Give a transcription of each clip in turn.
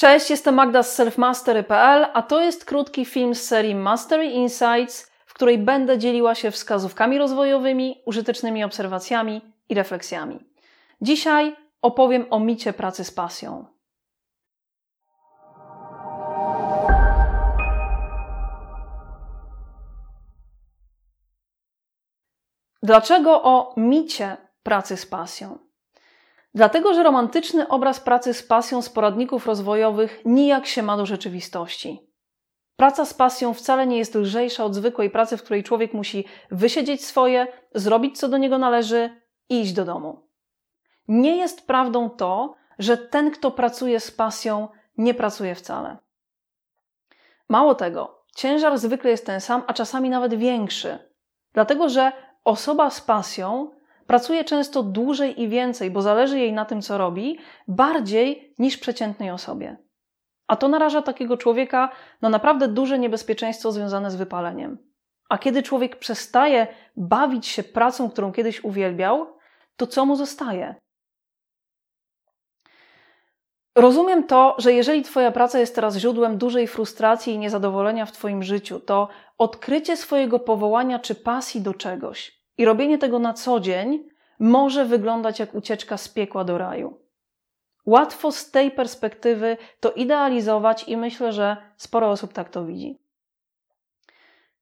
Cześć, jestem Magda z selfmastery.pl, a to jest krótki film z serii Mastery Insights, w której będę dzieliła się wskazówkami rozwojowymi, użytecznymi obserwacjami i refleksjami. Dzisiaj opowiem o micie pracy z pasją. Dlaczego o micie pracy z pasją? Dlatego, że romantyczny obraz pracy z pasją z poradników rozwojowych nijak się ma do rzeczywistości. Praca z pasją wcale nie jest lżejsza od zwykłej pracy, w której człowiek musi wysiedzieć swoje, zrobić co do niego należy i iść do domu. Nie jest prawdą to, że ten, kto pracuje z pasją, nie pracuje wcale. Mało tego, ciężar zwykle jest ten sam, a czasami nawet większy, dlatego że osoba z pasją pracuje często dłużej i więcej, bo zależy jej na tym, co robi, bardziej niż przeciętnej osobie. A to naraża takiego człowieka na naprawdę duże niebezpieczeństwo związane z wypaleniem. A kiedy człowiek przestaje bawić się pracą, którą kiedyś uwielbiał, to co mu zostaje? Rozumiem to, że jeżeli Twoja praca jest teraz źródłem dużej frustracji i niezadowolenia w Twoim życiu, to odkrycie swojego powołania czy pasji do czegoś i robienie tego na co dzień może wyglądać jak ucieczka z piekła do raju. Łatwo z tej perspektywy to idealizować i myślę, że sporo osób tak to widzi.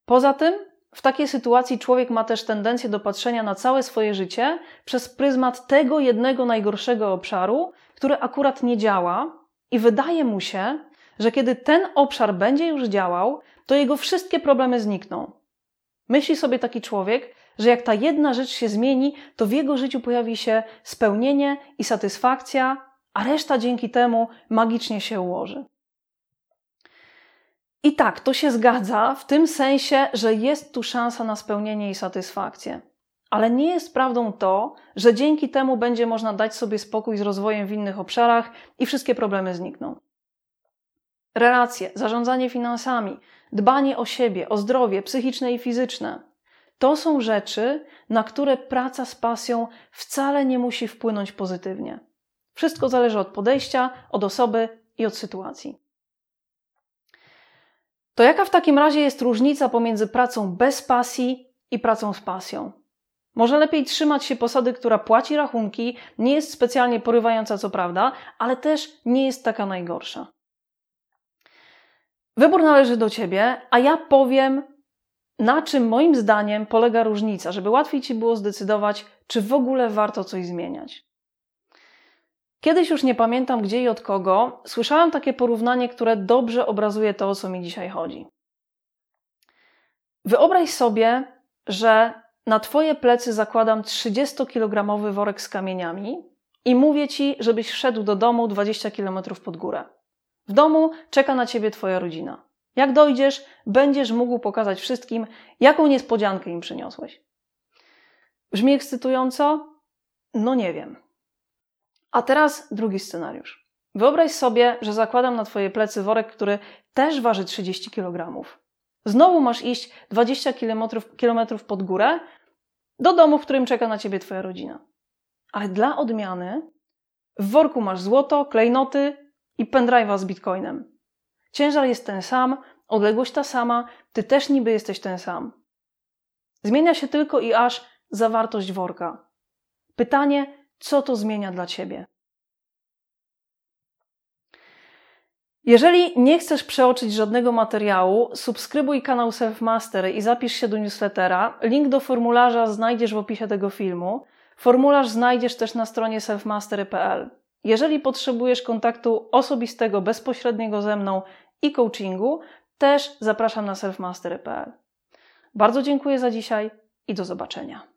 Poza tym, w takiej sytuacji człowiek ma też tendencję do patrzenia na całe swoje życie przez pryzmat tego jednego najgorszego obszaru, który akurat nie działa, i wydaje mu się, że kiedy ten obszar będzie już działał, to jego wszystkie problemy znikną. Myśli sobie taki człowiek, że jak ta jedna rzecz się zmieni, to w jego życiu pojawi się spełnienie i satysfakcja, a reszta dzięki temu magicznie się ułoży. I tak, to się zgadza w tym sensie, że jest tu szansa na spełnienie i satysfakcję. Ale nie jest prawdą to, że dzięki temu będzie można dać sobie spokój z rozwojem w innych obszarach i wszystkie problemy znikną. Relacje, zarządzanie finansami, dbanie o siebie, o zdrowie psychiczne i fizyczne to są rzeczy, na które praca z pasją wcale nie musi wpłynąć pozytywnie. Wszystko zależy od podejścia, od osoby i od sytuacji. To jaka w takim razie jest różnica pomiędzy pracą bez pasji i pracą z pasją? Może lepiej trzymać się posady, która płaci rachunki, nie jest specjalnie porywająca, co prawda, ale też nie jest taka najgorsza. Wybór należy do ciebie, a ja powiem, na czym moim zdaniem polega różnica, żeby łatwiej ci było zdecydować, czy w ogóle warto coś zmieniać. Kiedyś już nie pamiętam gdzie i od kogo, słyszałam takie porównanie, które dobrze obrazuje to, o co mi dzisiaj chodzi. Wyobraź sobie, że na twoje plecy zakładam 30-kilogramowy worek z kamieniami i mówię ci, żebyś wszedł do domu 20 km pod górę. W domu czeka na ciebie twoja rodzina. Jak dojdziesz, będziesz mógł pokazać wszystkim, jaką niespodziankę im przyniosłeś. Brzmi ekscytująco? No nie wiem. A teraz drugi scenariusz. Wyobraź sobie, że zakładam na Twoje plecy worek, który też waży 30 kg. Znowu masz iść 20 km pod górę do domu, w którym czeka na Ciebie Twoja rodzina. Ale dla odmiany w worku masz złoto, klejnoty i pendrive'a z bitcoinem. Ciężar jest ten sam, odległość ta sama, ty też niby jesteś ten sam. Zmienia się tylko i aż zawartość worka. Pytanie, co to zmienia dla ciebie? Jeżeli nie chcesz przeoczyć żadnego materiału, subskrybuj kanał Selfmaster i zapisz się do newslettera. Link do formularza znajdziesz w opisie tego filmu. Formularz znajdziesz też na stronie selfmastery.pl. Jeżeli potrzebujesz kontaktu osobistego, bezpośredniego ze mną i coachingu, też zapraszam na selfmastery.pl. Bardzo dziękuję za dzisiaj i do zobaczenia.